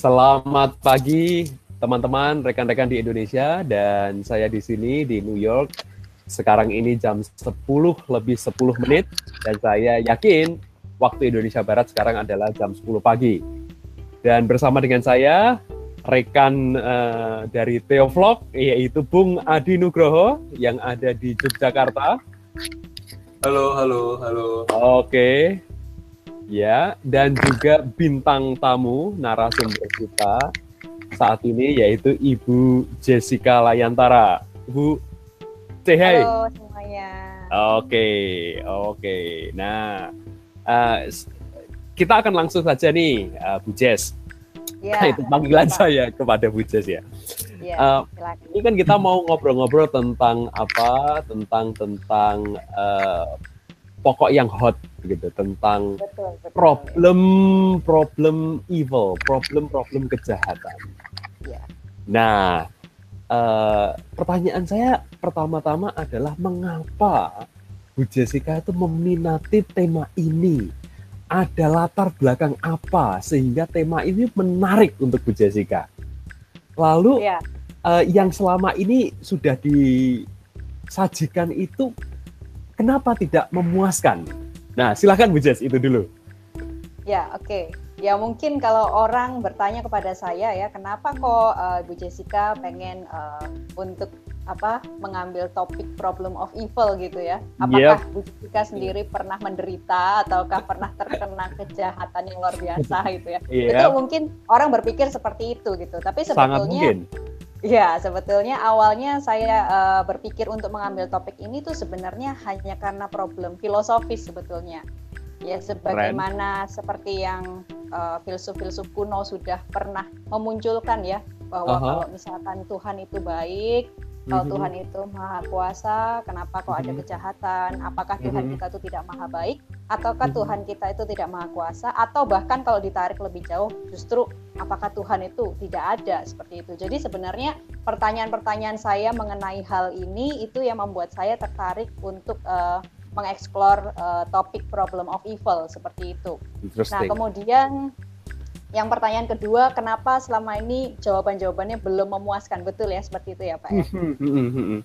Selamat pagi teman-teman, rekan-rekan di Indonesia dan saya di sini di New York. Sekarang ini jam 10 lebih 10 menit dan saya yakin waktu Indonesia Barat sekarang adalah jam 10 pagi. Dan bersama dengan saya rekan uh, dari Teovlog yaitu Bung Adi Nugroho yang ada di Yogyakarta. Halo, halo, halo. Oke. Ya, dan juga bintang tamu narasumber kita saat ini yaitu Ibu Jessica Layantara. Bu, say hi. Halo semuanya. Oke, oke. Nah, uh, kita akan langsung saja nih, uh, Bu Jess. Ya, itu panggilan Pak. saya kepada Bu Jess ya. ya uh, ini kan kita mau ngobrol-ngobrol tentang apa? Tentang tentang uh, pokok yang hot gitu tentang betul, betul. problem problem evil, problem problem kejahatan. Ya. Nah, uh, pertanyaan saya pertama-tama adalah mengapa Bu Jessica itu meminati tema ini? Ada latar belakang apa sehingga tema ini menarik untuk Bu Jessica? Lalu ya. uh, yang selama ini sudah disajikan itu kenapa tidak memuaskan? Nah, silahkan Bu Jess, itu dulu. Ya, oke. Okay. Ya mungkin kalau orang bertanya kepada saya ya, kenapa kok uh, Bu Jessica pengen uh, untuk apa mengambil topik problem of evil gitu ya? Apakah yep. Bu Jessica sendiri pernah menderita ataukah pernah terkena kejahatan yang luar biasa gitu ya? Yep. Itu mungkin orang berpikir seperti itu gitu. Tapi sebetulnya Ya, sebetulnya awalnya saya uh, berpikir untuk mengambil topik ini tuh sebenarnya hanya karena problem filosofis sebetulnya. Ya, sebagaimana Keren. seperti yang uh, filsuf-filsuf kuno sudah pernah memunculkan ya bahwa uh -huh. kalau misalkan Tuhan itu baik, kalau mm-hmm. Tuhan itu maha kuasa, kenapa kok ada mhm. kejahatan? Apakah Tuhan mm-hmm. kita itu tidak maha baik? Ataukah mm-hmm. Tuhan kita itu tidak maha kuasa? Atau bahkan kalau ditarik lebih jauh, justru apakah Tuhan itu tidak ada seperti itu? Jadi sebenarnya pertanyaan-pertanyaan saya mengenai hal ini itu yang membuat saya tertarik untuk uh, mengeksplor uh, topik problem of evil seperti itu. Nah kemudian yang pertanyaan kedua, kenapa selama ini jawaban-jawabannya belum memuaskan? Betul ya, seperti itu ya Pak ya? Hmm, hmm, hmm,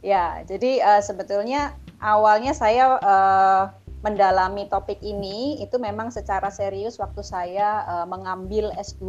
ya, jadi uh, sebetulnya awalnya saya uh, mendalami topik ini itu memang secara serius waktu saya uh, mengambil S2,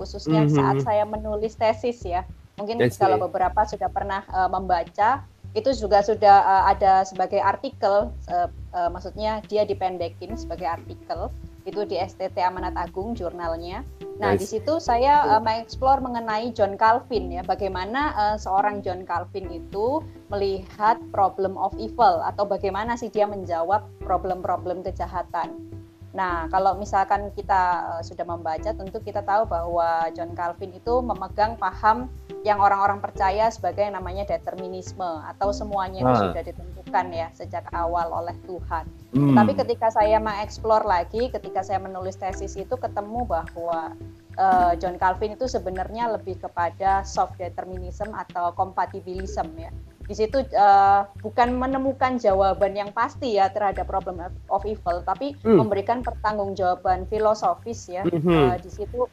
khususnya mm -hmm. saat saya menulis tesis ya. Mungkin kalau beberapa sudah pernah uh, membaca, itu juga sudah uh, ada sebagai artikel, uh, uh, maksudnya dia dipendekin sebagai artikel itu di STT Amanat Agung jurnalnya. Nah, nice. di situ saya uh, mengeksplor mengenai John Calvin ya, bagaimana uh, seorang John Calvin itu melihat problem of evil atau bagaimana sih dia menjawab problem-problem kejahatan. Nah, kalau misalkan kita uh, sudah membaca, tentu kita tahu bahwa John Calvin itu memegang paham yang orang-orang percaya sebagai yang namanya determinisme atau semuanya itu ah. sudah ditentukan ya sejak awal oleh Tuhan. Hmm. Tapi ketika saya mengeksplor lagi, ketika saya menulis tesis itu ketemu bahwa uh, John Calvin itu sebenarnya lebih kepada soft determinism atau compatibilism ya di situ uh, bukan menemukan jawaban yang pasti ya terhadap problem of evil, tapi hmm. memberikan pertanggungjawaban filosofis ya. Hmm. Uh, di situ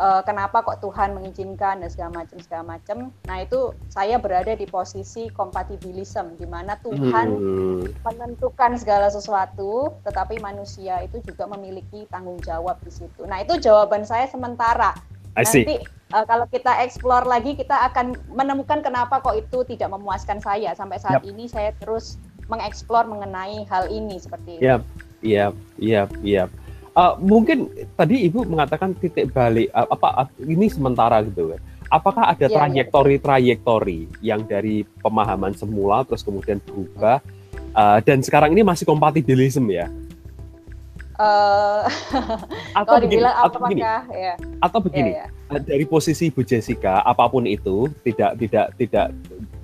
uh, kenapa kok Tuhan mengizinkan dan segala macam segala macam. Nah itu saya berada di posisi compatibilism, di mana Tuhan hmm. menentukan segala sesuatu, tetapi manusia itu juga memiliki tanggung jawab di situ. Nah itu jawaban saya sementara. Nanti uh, kalau kita explore lagi kita akan menemukan kenapa kok itu tidak memuaskan saya sampai saat yep. ini saya terus mengeksplor mengenai hal ini seperti itu. Iya, iya, iya, iya. Mungkin tadi Ibu mengatakan titik balik uh, apa uh, ini sementara gitu kan. Apakah ada trayektori-trayektori yang dari pemahaman semula terus kemudian berubah uh, dan sekarang ini masih kompatibilisme ya? Uh, atau begini, atau begini, ya. atau begini, ya, ya. Dari posisi Bu Jessica apa pun itu tidak tidak tidak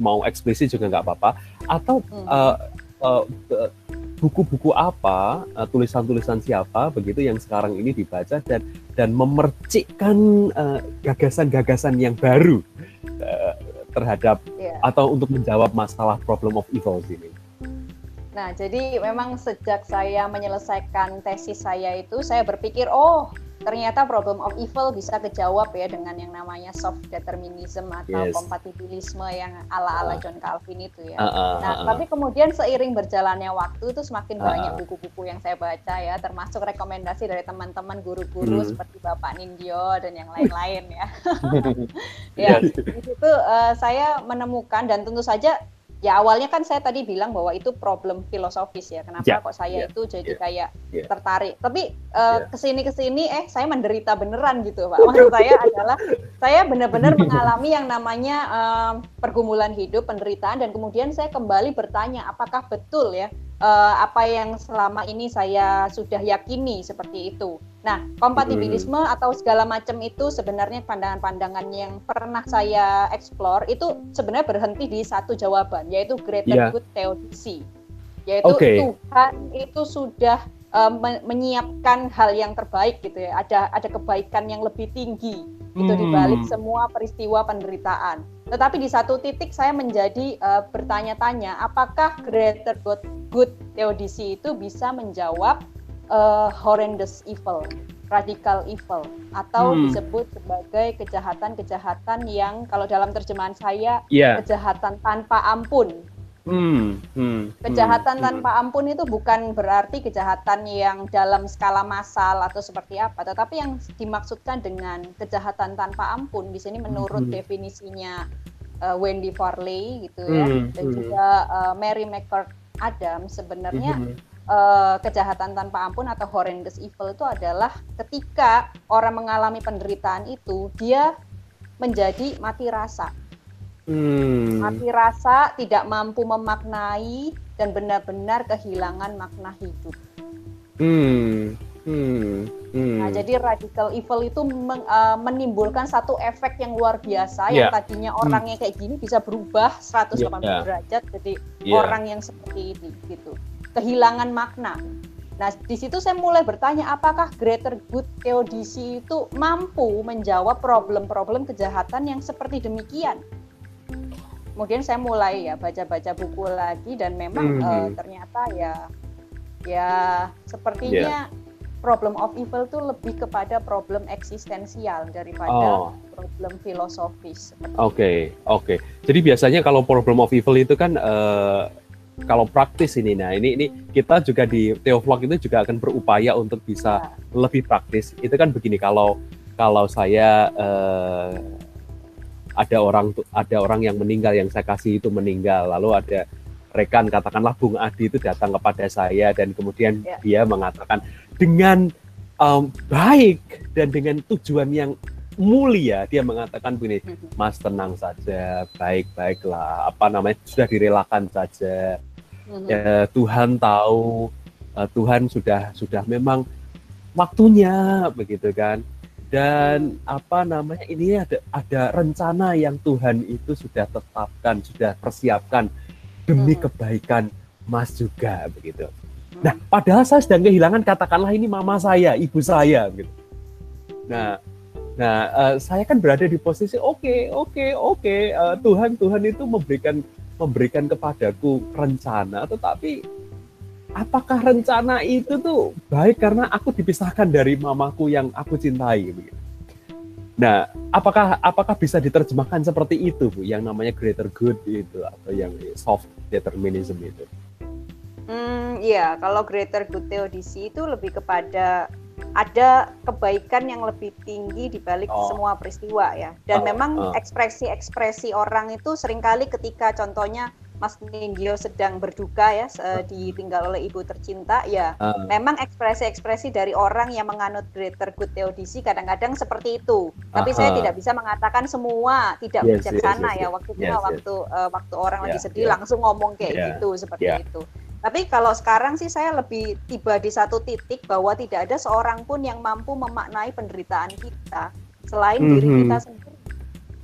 mau eksplisit juga nggak apa-apa, atau hmm. uh, uh, buku-buku apa, tulisan-tulisan siapa begitu yang sekarang ini dibaca dan dan memercikkan gagasan-gagasan uh, yang baru uh, terhadap yeah. atau untuk menjawab masalah problem of evil ini. Nah, jadi memang sejak saya menyelesaikan tesis saya itu, saya berpikir, oh ternyata problem of evil bisa kejawab ya dengan yang namanya soft determinism atau yes. kompatibilisme yang ala-ala uh. John Calvin itu ya. Uh, uh, nah, uh, tapi kemudian seiring berjalannya waktu itu semakin uh, banyak buku-buku yang saya baca ya, termasuk rekomendasi dari teman-teman guru-guru hmm. seperti Bapak Nindyo dan yang lain-lain ya. ya, di situ uh, saya menemukan dan tentu saja ya awalnya kan saya tadi bilang bahwa itu problem filosofis ya kenapa yeah, kok saya yeah, itu jadi yeah, kayak yeah. tertarik tapi uh, yeah. ke sini ke sini eh saya menderita beneran gitu pak maksud saya adalah saya benar-benar mengalami yang namanya uh, pergumulan hidup penderitaan dan kemudian saya kembali bertanya apakah betul ya uh, apa yang selama ini saya sudah yakini seperti itu. Nah, kompatibilisme hmm. atau segala macam itu sebenarnya pandangan-pandangan yang pernah saya explore itu sebenarnya berhenti di satu jawaban yaitu greater yeah. good theodicy. Yaitu okay. Tuhan itu sudah uh, menyiapkan hal yang terbaik gitu ya. Ada ada kebaikan yang lebih tinggi itu hmm. dibalik semua peristiwa penderitaan. Tetapi di satu titik saya menjadi uh, bertanya-tanya, apakah greater good, good theodicy itu bisa menjawab uh, horrendous evil, radical evil, atau hmm. disebut sebagai kejahatan-kejahatan yang kalau dalam terjemahan saya yeah. kejahatan tanpa ampun Hmm, hmm, kejahatan hmm, tanpa ampun itu bukan berarti kejahatan yang dalam skala massal atau seperti apa, tetapi yang dimaksudkan dengan kejahatan tanpa ampun di sini menurut hmm. definisinya uh, Wendy Farley gitu ya, hmm, dan hmm. juga uh, Mary McCord Adam sebenarnya hmm. Uh, kejahatan tanpa ampun atau horrendous evil itu adalah ketika orang mengalami penderitaan itu dia menjadi mati rasa Hmm. Mati rasa, tidak mampu memaknai dan benar-benar kehilangan makna hidup. Hmm. Hmm. Hmm. Nah, jadi radical evil itu men, uh, menimbulkan satu efek yang luar biasa yeah. yang tadinya hmm. orangnya kayak gini bisa berubah 180 yeah. derajat jadi yeah. orang yang seperti ini gitu. Kehilangan makna. Nah, di situ saya mulai bertanya apakah greater good theodicy itu mampu menjawab problem-problem kejahatan yang seperti demikian kemudian saya mulai ya baca-baca buku lagi dan memang mm -hmm. uh, ternyata ya ya sepertinya yeah. problem of evil itu lebih kepada problem eksistensial daripada oh. problem filosofis. Oke, okay, oke. Okay. Jadi biasanya kalau problem of evil itu kan uh, kalau praktis ini, nah ini ini kita juga di Teovlog itu juga akan berupaya untuk bisa ya. lebih praktis. Itu kan begini kalau kalau saya uh, ada orang ada orang yang meninggal yang saya kasih itu meninggal lalu ada rekan katakanlah Bung Adi itu datang kepada saya dan kemudian ya. dia mengatakan dengan um, baik dan dengan tujuan yang mulia dia mengatakan begini mm-hmm. Mas tenang saja baik baiklah apa namanya sudah direlakan saja mm-hmm. ya, Tuhan tahu uh, Tuhan sudah sudah memang waktunya begitu kan dan apa namanya ini ada ada rencana yang Tuhan itu sudah tetapkan sudah persiapkan demi hmm. kebaikan Mas juga begitu. Nah, padahal saya sedang kehilangan katakanlah ini mama saya, ibu saya gitu. Nah, nah uh, saya kan berada di posisi oke, okay, oke, okay, oke, okay, uh, Tuhan Tuhan itu memberikan memberikan kepadaku rencana, tetapi apakah rencana itu tuh baik karena aku dipisahkan dari mamaku yang aku cintai begitu. Nah, apakah apakah bisa diterjemahkan seperti itu Bu yang namanya greater good itu atau yang soft determinism itu? Hmm, iya, kalau greater good theodicy itu lebih kepada ada kebaikan yang lebih tinggi di balik oh. semua peristiwa ya. Dan oh, memang oh. ekspresi-ekspresi orang itu sering kali ketika contohnya Mas Nindyo sedang berduka ya ditinggal oleh ibu tercinta ya uh. memang ekspresi-ekspresi dari orang yang menganut greater good theodicy kadang-kadang seperti itu tapi uh, saya tidak bisa mengatakan semua tidak yes, bijaksana yes, yes, ya waktu yes, yes. waktu uh, waktu orang yeah, lagi sedih yeah. langsung ngomong kayak yeah. gitu seperti yeah. itu tapi kalau sekarang sih saya lebih tiba di satu titik bahwa tidak ada seorang pun yang mampu memaknai penderitaan kita selain mm -hmm. diri kita sendiri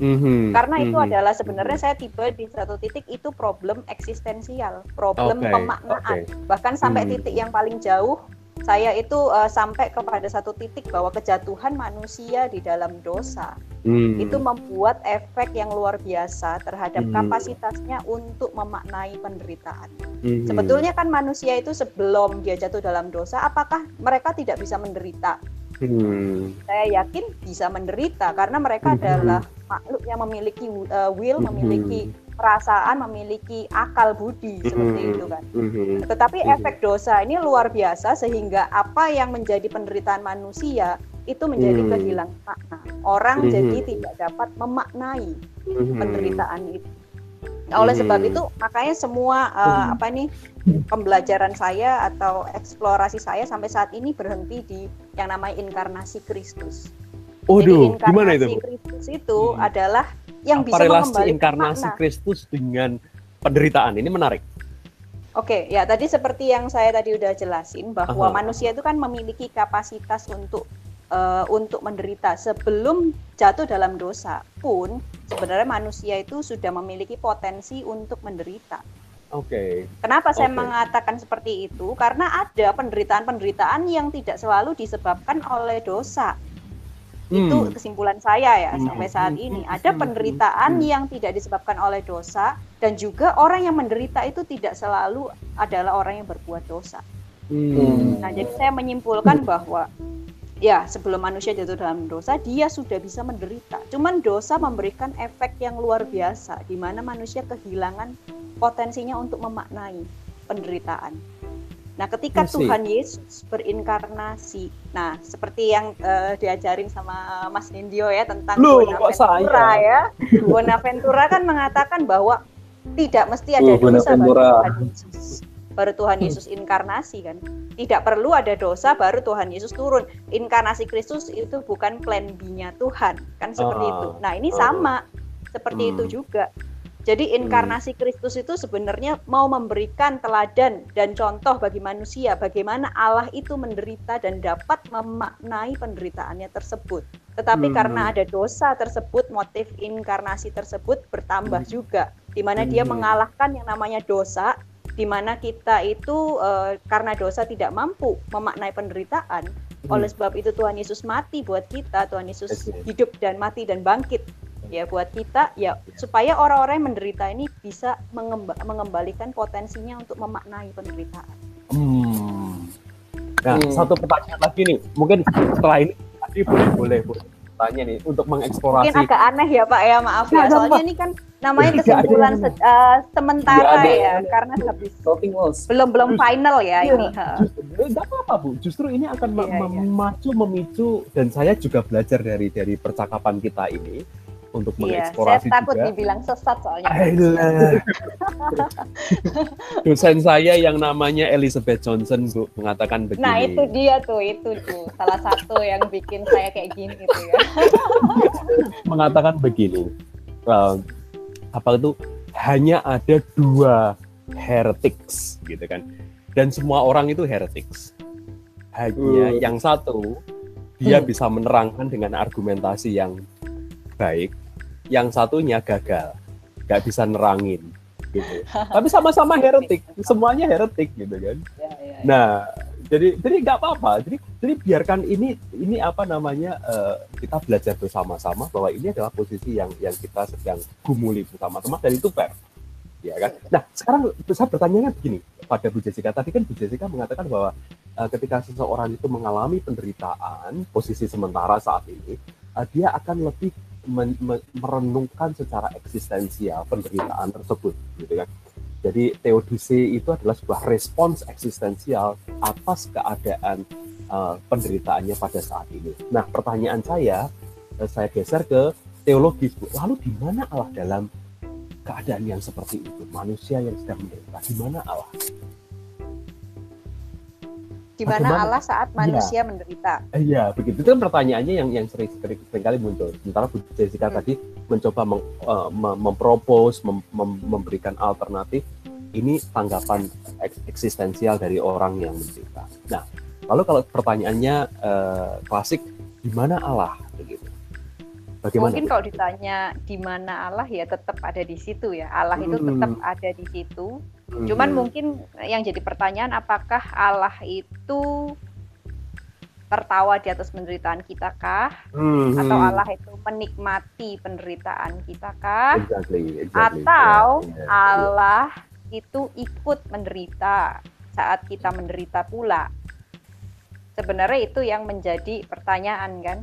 Mm-hmm. Karena itu mm-hmm. adalah sebenarnya saya tiba di satu titik itu problem eksistensial, problem okay. pemaknaan. Okay. Bahkan sampai mm-hmm. titik yang paling jauh saya itu uh, sampai kepada satu titik bahwa kejatuhan manusia di dalam dosa mm. itu membuat efek yang luar biasa terhadap mm. kapasitasnya untuk memaknai penderitaan. Mm. Sebetulnya kan manusia itu sebelum dia jatuh dalam dosa, apakah mereka tidak bisa menderita? Hmm. Saya yakin bisa menderita karena mereka hmm. adalah makhluk yang memiliki uh, will, hmm. Perasaan, memiliki akal budi seperti itu kan. Tetapi efek dosa ini luar biasa sehingga apa yang menjadi penderitaan manusia itu menjadi hmm. kehilangan makna. Orang hmm. jadi tidak dapat memaknai hmm. penderitaan itu. Nah, oleh sebab itu makanya semua uh, apa ini pembelajaran saya atau eksplorasi saya sampai saat ini berhenti di yang namanya inkarnasi Kristus. Oh, Jadi gimana itu? Kristus itu hmm. adalah yang apa bisa relasi inkarnasi makna. Kristus dengan penderitaan ini menarik. Oke, ya tadi seperti yang saya tadi udah jelasin bahwa Aha. manusia itu kan memiliki kapasitas untuk uh, untuk menderita sebelum jatuh dalam dosa pun sebenarnya manusia itu sudah memiliki potensi untuk menderita. Oke. Okay. Kenapa saya okay. mengatakan seperti itu? Karena ada penderitaan-penderitaan yang tidak selalu disebabkan oleh dosa. Hmm. Itu kesimpulan saya ya hmm. sampai saat ini. Ada penderitaan hmm. yang tidak disebabkan oleh dosa dan juga orang yang menderita itu tidak selalu adalah orang yang berbuat dosa. Hmm. Nah, jadi saya menyimpulkan bahwa ya sebelum manusia jatuh dalam dosa dia sudah bisa menderita. Cuman dosa memberikan efek yang luar biasa di mana manusia kehilangan potensinya untuk memaknai penderitaan. Nah, ketika Masih. Tuhan Yesus berinkarnasi, nah seperti yang uh, diajarin sama Mas Nindyo ya tentang Loh, Bonaventura ya. Bonaventura kan mengatakan bahwa tidak mesti ada oh, dosa bagi Tuhan Yesus baru Tuhan hmm. Yesus inkarnasi kan. Tidak perlu ada dosa baru Tuhan Yesus turun. Inkarnasi Kristus itu bukan plan B-nya Tuhan, kan seperti uh, itu. Nah, ini uh, sama seperti uh, itu hmm. juga. Jadi inkarnasi Kristus itu sebenarnya mau memberikan teladan dan contoh bagi manusia bagaimana Allah itu menderita dan dapat memaknai penderitaannya tersebut. Tetapi hmm. karena ada dosa tersebut, motif inkarnasi tersebut bertambah hmm. juga, di mana hmm. dia mengalahkan yang namanya dosa di mana kita itu uh, karena dosa tidak mampu memaknai penderitaan. Hmm. Oleh sebab itu Tuhan Yesus mati buat kita, Tuhan Yesus hidup dan mati dan bangkit ya buat kita ya supaya orang-orang yang menderita ini bisa mengemba mengembalikan potensinya untuk memaknai penderitaan. Hmm. Nah, hmm. satu pertanyaan lagi nih, mungkin setelah ini tadi boleh boleh tanya nih untuk mengeksplorasi. Mungkin agak aneh ya Pak ya maaf ya. Soalnya ini kan namanya kesimpulan se uh, sementara ada, ya ada. karena habis belum belum final ya iya, ini. Enggak apa-apa Bu. Justru ini akan iya. memacu memicu dan saya juga belajar dari dari percakapan kita ini untuk iya, mengeksplorasi saya takut juga. dibilang sesat soalnya. Dosen saya yang namanya Elizabeth Johnson Bu mengatakan begini. Nah, itu dia tuh, itu tuh salah satu yang bikin saya kayak gini gitu ya. mengatakan begini. Uh, apa itu hanya ada dua heretics gitu kan. Dan semua orang itu heretics. Hanya uh. yang satu dia hmm. bisa menerangkan dengan argumentasi yang baik, yang satunya gagal, nggak bisa nerangin. Gitu. Tapi sama-sama heretik, semuanya heretik gitu kan. Ya, ya, ya. Nah, jadi jadi nggak apa-apa. Jadi jadi biarkan ini ini apa namanya uh, kita belajar bersama-sama bahwa ini adalah posisi yang yang kita sedang gumuli bersama-sama dan itu fair. Ya kan. Nah sekarang saya bertanya begini pada Bu Jessica tadi kan Bu Jessica mengatakan bahwa uh, ketika seseorang itu mengalami penderitaan posisi sementara saat ini uh, dia akan lebih men, merenungkan secara eksistensial penderitaan tersebut gitu kan. Jadi teodise itu adalah sebuah respons eksistensial atas keadaan uh, penderitaannya pada saat ini. Nah pertanyaan saya uh, saya geser ke teologis lalu di mana Allah dalam keadaan yang seperti itu? Manusia yang sedang menderita di mana Allah di mana Allah saat iya. manusia ya. menderita. Iya, begitu. Itu kan pertanyaannya yang yang sering, sering, sering kali muncul. Sementara Bu Jessica hmm. tadi mencoba meng, uh, mempropos, mem, mem, memberikan alternatif. Ini tanggapan eksistensial dari orang yang menderita. Nah, lalu kalau pertanyaannya uh, klasik, di mana Allah? Begitu. Bagaimana? Mungkin kalau ditanya di mana Allah ya tetap ada di situ ya. Allah itu hmm. tetap ada di situ Hmm. Cuman mungkin yang jadi pertanyaan apakah Allah itu tertawa di atas penderitaan kita kah? Hmm. Atau Allah itu menikmati penderitaan kita kah? Exactly, exactly. Atau yeah, yeah, Allah yeah. itu ikut menderita saat kita menderita pula? sebenarnya itu yang menjadi pertanyaan kan.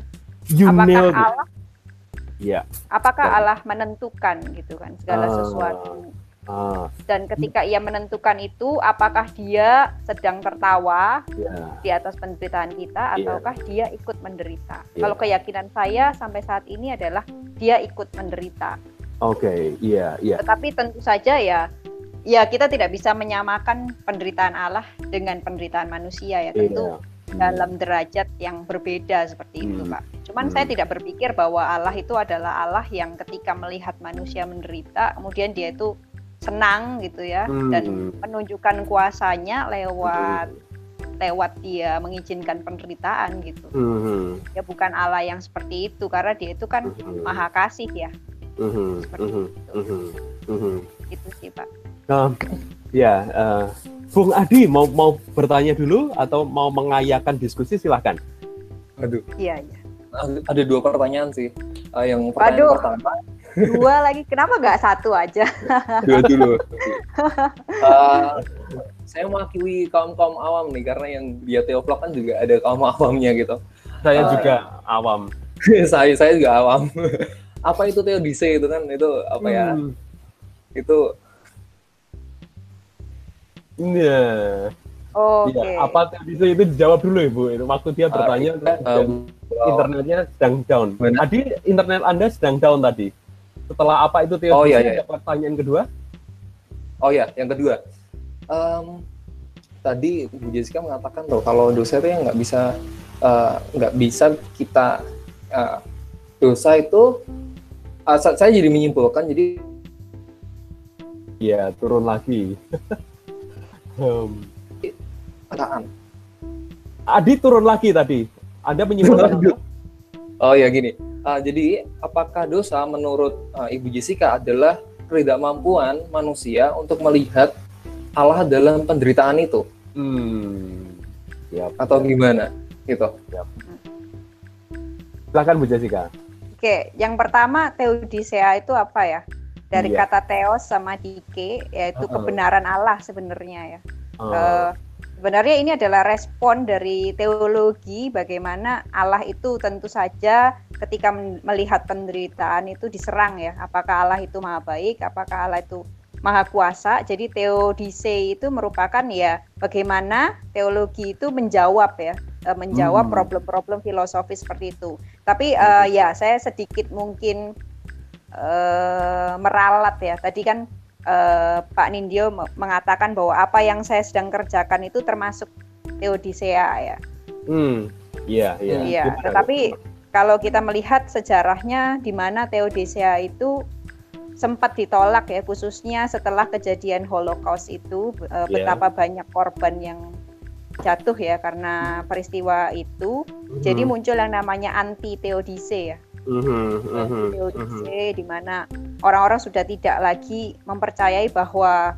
You apakah Allah Ya. Apakah Allah menentukan gitu kan segala uh, sesuatu? Uh, Dan ketika ia menentukan itu, apakah dia sedang tertawa yeah. di atas penderitaan kita, yeah. ataukah dia ikut menderita? Yeah. Kalau keyakinan saya sampai saat ini adalah dia ikut menderita. Oke, okay. iya, yeah, iya. Yeah. Tetapi tentu saja ya ya kita tidak bisa menyamakan penderitaan Allah dengan penderitaan manusia ya tentu yeah. dalam derajat yang berbeda seperti hmm. itu pak. Cuman hmm. saya tidak berpikir bahwa Allah itu adalah Allah yang ketika melihat manusia menderita kemudian dia itu senang gitu ya hmm. dan menunjukkan kuasanya lewat hmm. lewat dia mengizinkan penderitaan gitu. Hmm. Ya bukan Allah yang seperti itu karena dia itu kan hmm. maha kasih ya. Hmm. Seperti hmm. itu. Hmm. Hmm. Itu sih pak. Uh, ya, uh, Bung Adi mau mau bertanya dulu atau mau mengayakan diskusi silahkan. Aduh. Iya, iya. Ada dua pertanyaan sih. Uh, yang pertanyaan Waduh. pertama. Dua lagi, kenapa nggak satu aja? dua dulu. uh, saya mewakili kaum kaum awam nih karena yang dia teoplok kan juga ada kaum awamnya gitu. Saya uh, juga awam. saya saya juga awam. apa itu teodise itu kan itu apa ya? Hmm. Itu Iya. Oh, Oke. Okay. Ya, apa bisa itu dijawab dulu Ibu. Itu waktu dia bertanya uh, um, internetnya sedang down. Tadi internet Anda sedang down tadi. Setelah apa itu teori? Oh iya, iya. Pertanyaan kedua? Oh ya, yang kedua. Um, tadi Bu Jessica mengatakan tuh kalau dosa itu yang nggak bisa uh, nggak uh, bisa kita uh, dosa itu uh, saya jadi menyimpulkan jadi ya turun lagi Hmm. Perasaan. Adi turun lagi tadi. Anda menyimpulkan Oh ya gini. Uh, jadi apakah dosa menurut uh, Ibu Jessica adalah ketidakmampuan manusia untuk melihat Allah dalam penderitaan itu? Hmm. Yep. Atau gimana? Gitu. Yep. Silakan Bu Jessica. Oke, yang pertama teodicea itu apa ya? dari yeah. kata teos sama dike yaitu uh -uh. kebenaran Allah sebenarnya ya. Uh. Uh, sebenarnya ini adalah respon dari teologi bagaimana Allah itu tentu saja ketika melihat penderitaan itu diserang ya. Apakah Allah itu maha baik? Apakah Allah itu maha kuasa? Jadi teodise itu merupakan ya bagaimana teologi itu menjawab ya menjawab hmm. problem-problem hmm. filosofis seperti itu. Tapi uh, ya saya sedikit mungkin uh, meralat ya. Tadi kan uh, Pak Nindyo mengatakan bahwa apa yang saya sedang kerjakan itu termasuk teodicea ya. Hmm, iya, iya. Iya, tetapi kalau kita melihat sejarahnya di mana teodicea itu sempat ditolak ya khususnya setelah kejadian Holocaust itu uh, betapa banyak korban yang jatuh ya karena peristiwa itu. Hmm. Jadi muncul yang namanya anti teodice ya. Mm-hmm, mm-hmm. di mana orang-orang sudah tidak lagi mempercayai bahwa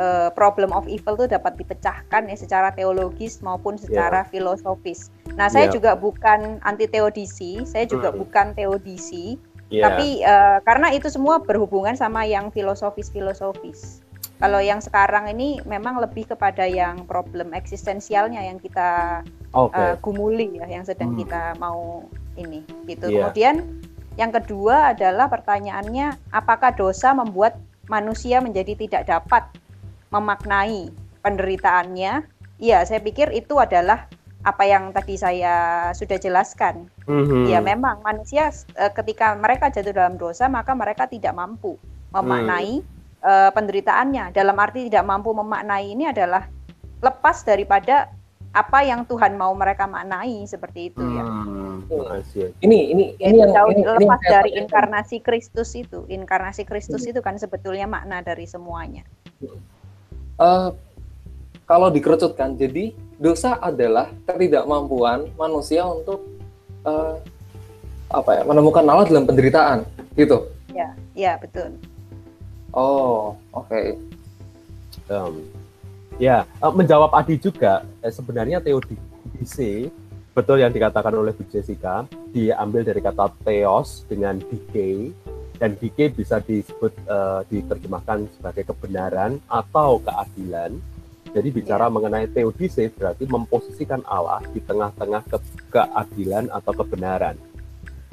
uh, problem of evil itu dapat dipecahkan ya secara teologis maupun secara yeah. filosofis. Nah, saya yeah. juga bukan anti teodisi, saya juga mm. bukan teodisi, yeah. tapi uh, karena itu semua berhubungan sama yang filosofis-filosofis. Kalau yang sekarang ini memang lebih kepada yang problem eksistensialnya yang kita okay. uh, gumuli ya, yang sedang hmm. kita mau ini gitu. Yeah. Kemudian yang kedua adalah pertanyaannya apakah dosa membuat manusia menjadi tidak dapat memaknai penderitaannya? Iya, saya pikir itu adalah apa yang tadi saya sudah jelaskan. Mm-hmm. Ya, memang manusia eh, ketika mereka jatuh dalam dosa maka mereka tidak mampu memaknai mm. uh, penderitaannya. Dalam arti tidak mampu memaknai ini adalah lepas daripada apa yang Tuhan mau mereka maknai seperti itu ya. Hmm, ini ini ini yang jauh ini, lepas ini dari inkarnasi Kristus itu. Inkarnasi Kristus hmm. itu kan sebetulnya makna dari semuanya. Uh, kalau dikerucutkan, jadi dosa adalah ketidakmampuan manusia untuk uh, apa ya menemukan Allah dalam penderitaan, gitu. Ya, ya betul. Oh, oke. Okay. Um, Ya, eh, menjawab Adi juga, eh, sebenarnya teodicee betul yang dikatakan oleh Bu Jessica, diambil dari kata theos dengan decay, dan decay bisa disebut uh, diterjemahkan sebagai kebenaran atau keadilan. Jadi bicara yeah. mengenai teodise berarti memposisikan Allah di tengah-tengah ke keadilan atau kebenaran.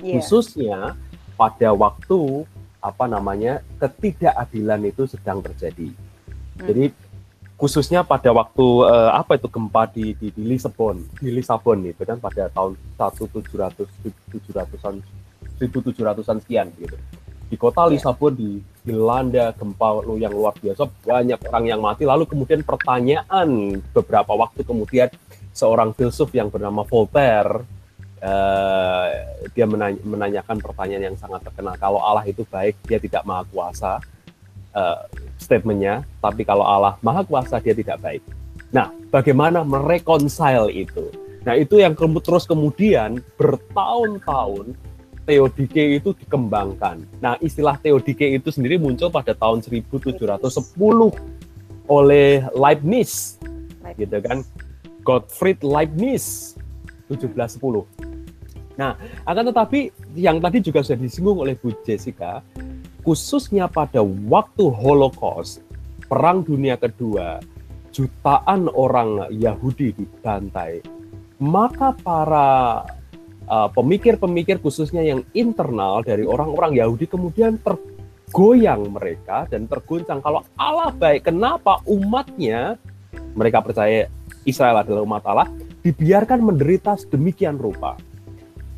Yeah. Khususnya pada waktu apa namanya ketidakadilan itu sedang terjadi. Hmm. Jadi khususnya pada waktu uh, apa itu gempa di, di di Lisbon, di Lisabon itu kan pada tahun 1700 700-an 1700-an sekian gitu. Di kota iya. Lisabon di dilanda gempa yang luar biasa, banyak orang yang mati. Lalu kemudian pertanyaan beberapa waktu kemudian seorang filsuf yang bernama Voltaire uh, dia menany menanyakan pertanyaan yang sangat terkenal. Kalau Allah itu baik, dia tidak maha kuasa uh, statementnya, tapi kalau Allah Maha Kuasa dia tidak baik. Nah, bagaimana mereconcile itu? Nah, itu yang terus kemudian bertahun-tahun teodike itu dikembangkan. Nah, istilah teodike itu sendiri muncul pada tahun 1710 oleh Leibniz, Leibniz. gitu kan. Gottfried Leibniz 1710. Nah, akan tetapi yang tadi juga sudah disinggung oleh Bu Jessica, khususnya pada waktu Holocaust, Perang Dunia Kedua, jutaan orang Yahudi dibantai, maka para uh, pemikir-pemikir uh, khususnya yang internal dari orang-orang Yahudi kemudian tergoyang mereka dan terguncang kalau Allah baik kenapa umatnya mereka percaya Israel adalah umat Allah dibiarkan menderita sedemikian rupa.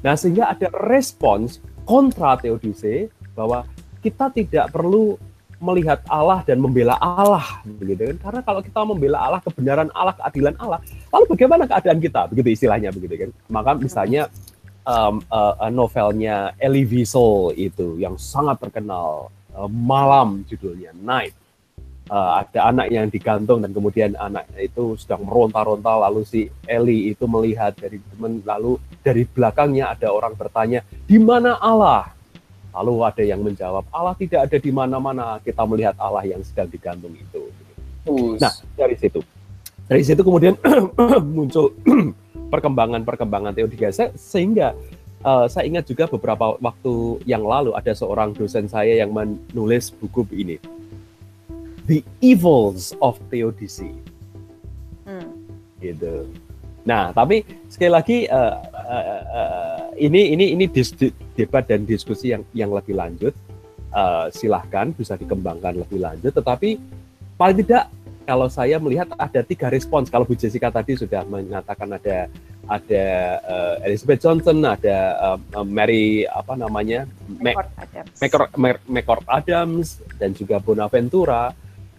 Nah sehingga ada respons kontra Theodise bahwa kita tidak perlu melihat Allah dan membela Allah begitu kan? Karena kalau kita membela Allah kebenaran Allah keadilan Allah lalu bagaimana keadaan kita? Begitu istilahnya begitu kan? Maka misalnya um, uh, novelnya Elie Wiesel itu yang sangat terkenal uh, malam judulnya Night. Uh, ada anak yang digantung dan kemudian anak itu sedang meronta-ronta lalu si Eli itu melihat dari teman lalu dari belakangnya ada orang bertanya di mana Allah Lalu ada yang menjawab, Allah tidak ada di mana-mana, kita melihat Allah yang sedang digantung itu. Nah, dari situ. Dari situ kemudian muncul perkembangan-perkembangan teologi sehingga uh, saya ingat juga beberapa waktu yang lalu ada seorang dosen saya yang menulis buku ini. The Evils of Theodicy. Hmm. Gitu. Nah, tapi sekali lagi uh, uh, uh, ini ini ini dis, debat dan diskusi yang yang lebih lanjut. Uh, silahkan bisa dikembangkan lebih lanjut. Tetapi paling tidak kalau saya melihat ada tiga respons. Kalau Bu Jessica tadi sudah mengatakan ada ada uh, Elizabeth Johnson, ada uh, Mary apa namanya McCord Adams. McCord Adams dan juga Bonaventura.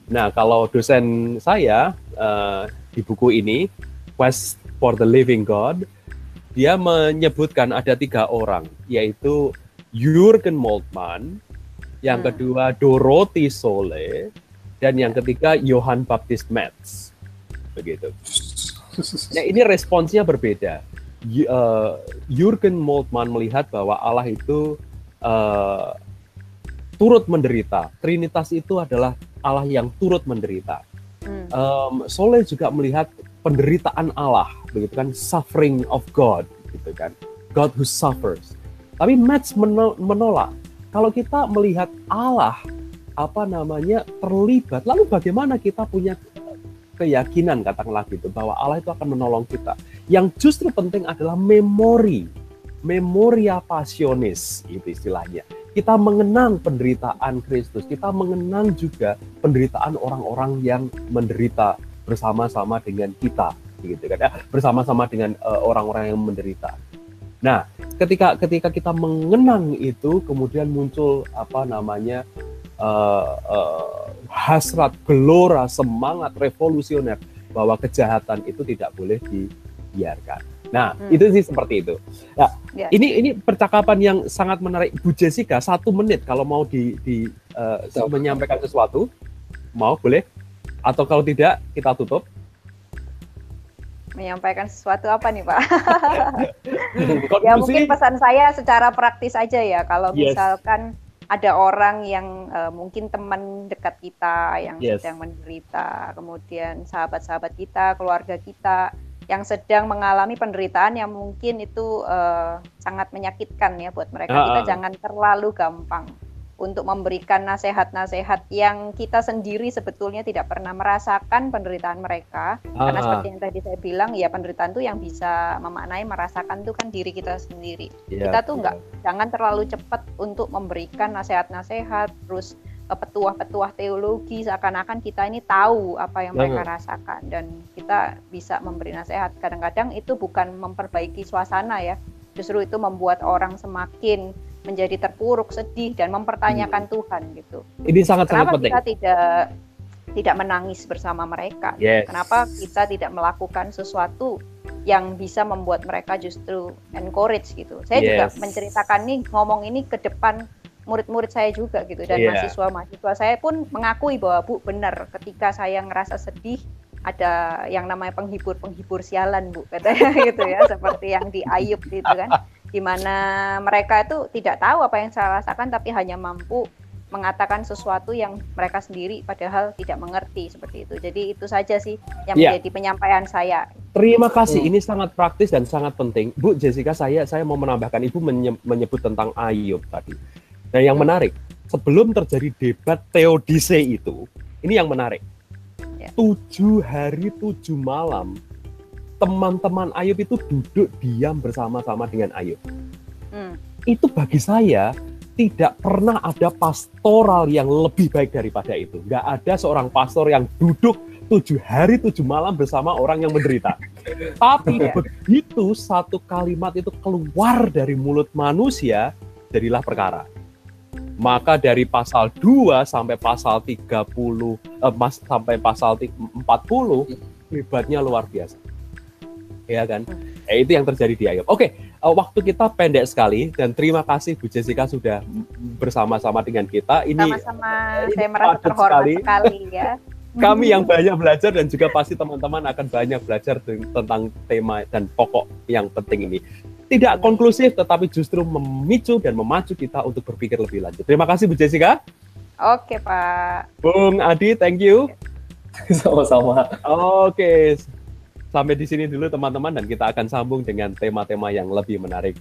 Nah, kalau dosen saya uh, di buku ini Quest for the Living God, dia menyebutkan ada tiga orang, yaitu Jürgen Moltmann, yang hmm. kedua Dorothy Sole, dan yang ketiga Johann Baptist Metz. Begitu. Nah ini responsnya berbeda. Uh, Jürgen Moltmann melihat bahwa Allah itu uh, turut menderita. Trinitas itu adalah Allah yang turut menderita. Hmm. Um, Soleh juga melihat penderitaan Allah, begitu kan, suffering of God, gitu kan, God who suffers. Tapi Matt menolak. Kalau kita melihat Allah apa namanya terlibat, lalu bagaimana kita punya keyakinan katakanlah gitu bahwa Allah itu akan menolong kita. Yang justru penting adalah memori, memoria passionis itu istilahnya. Kita mengenang penderitaan Kristus, kita mengenang juga penderitaan orang-orang yang menderita bersama-sama dengan kita gitu kan ya bersama-sama dengan eh, orang-orang uh, yang menderita. Nah, ketika ketika kita mengenang itu kemudian muncul apa namanya uh, uh, hasrat gelora semangat revolusioner bahwa kejahatan itu tidak boleh dibiarkan. Nah, hmm. itu sih seperti itu. Nah, ya. ini ini percakapan yang sangat menarik Bu Jessica satu menit kalau mau di, di uh, menyampaikan sesuatu mau boleh atau kalau tidak, kita tutup. Menyampaikan sesuatu apa nih Pak? ya mungkin pesan saya secara praktis aja ya. Kalau yes. misalkan ada orang yang uh, mungkin teman dekat kita yang yes. sedang menderita, kemudian sahabat-sahabat kita, keluarga kita yang sedang mengalami penderitaan yang mungkin itu uh, sangat menyakitkan ya buat mereka. Uh, kita jangan terlalu gampang untuk memberikan nasihat-nasihat yang kita sendiri sebetulnya tidak pernah merasakan penderitaan mereka. Ah. Karena seperti yang tadi saya bilang, ya penderitaan itu yang bisa memaknai merasakan itu kan diri kita sendiri. Yeah. Kita tuh nggak jangan terlalu cepat untuk memberikan nasihat-nasihat, terus petuah-petuah teologi seakan-akan kita ini tahu apa yang mereka rasakan dan kita bisa memberi nasihat. Kadang-kadang itu bukan memperbaiki suasana ya, justru itu membuat orang semakin menjadi terpuruk, sedih dan mempertanyakan hmm. Tuhan gitu. Ini sangat-sangat penting. Kita tidak tidak menangis bersama mereka. Yes. Kenapa kita tidak melakukan sesuatu yang bisa membuat mereka justru encourage gitu. Saya yes. juga menceritakan nih ngomong ini ke depan murid-murid saya juga gitu dan yeah. mahasiswa-mahasiswa saya pun mengakui bahwa Bu benar ketika saya ngerasa sedih ada yang namanya penghibur-penghibur sialan Bu katanya gitu ya seperti yang di Ayub gitu kan di mana mereka itu tidak tahu apa yang saya rasakan tapi hanya mampu mengatakan sesuatu yang mereka sendiri padahal tidak mengerti seperti itu. Jadi itu saja sih yang ya. menjadi penyampaian saya. Terima kasih. Hmm. Ini sangat praktis dan sangat penting. Bu Jessica, saya saya mau menambahkan Ibu menyebut tentang Ayub tadi. Dan yang hmm. menarik, sebelum terjadi debat teodise itu, ini yang menarik. Ya. Tujuh hari tujuh malam teman-teman Ayub itu duduk diam bersama-sama dengan Ayub. Hmm. Itu bagi saya tidak pernah ada pastoral yang lebih baik daripada itu. Gak ada seorang pastor yang duduk tujuh hari tujuh malam bersama orang yang menderita. Tapi yeah. begitu satu kalimat itu keluar dari mulut manusia, jadilah perkara. Maka dari pasal 2 sampai pasal 30 eh, mas, sampai pasal 40 hebatnya luar biasa ya kan? Eh, itu yang terjadi di Ayub. Oke, uh, waktu kita pendek sekali dan terima kasih Bu Jessica sudah bersama-sama dengan kita. Ini sama-sama uh, saya merasa terhormat sekali, sekali ya. Kami yang banyak belajar dan juga pasti teman-teman akan banyak belajar tentang tema dan pokok yang penting ini. Tidak konklusif tetapi justru memicu dan memacu kita untuk berpikir lebih lanjut. Terima kasih Bu Jessica. Oke, Pak. Bung Adi, thank you. Sama-sama. Oke. Sampai di sini dulu teman-teman dan kita akan sambung dengan tema-tema yang lebih menarik.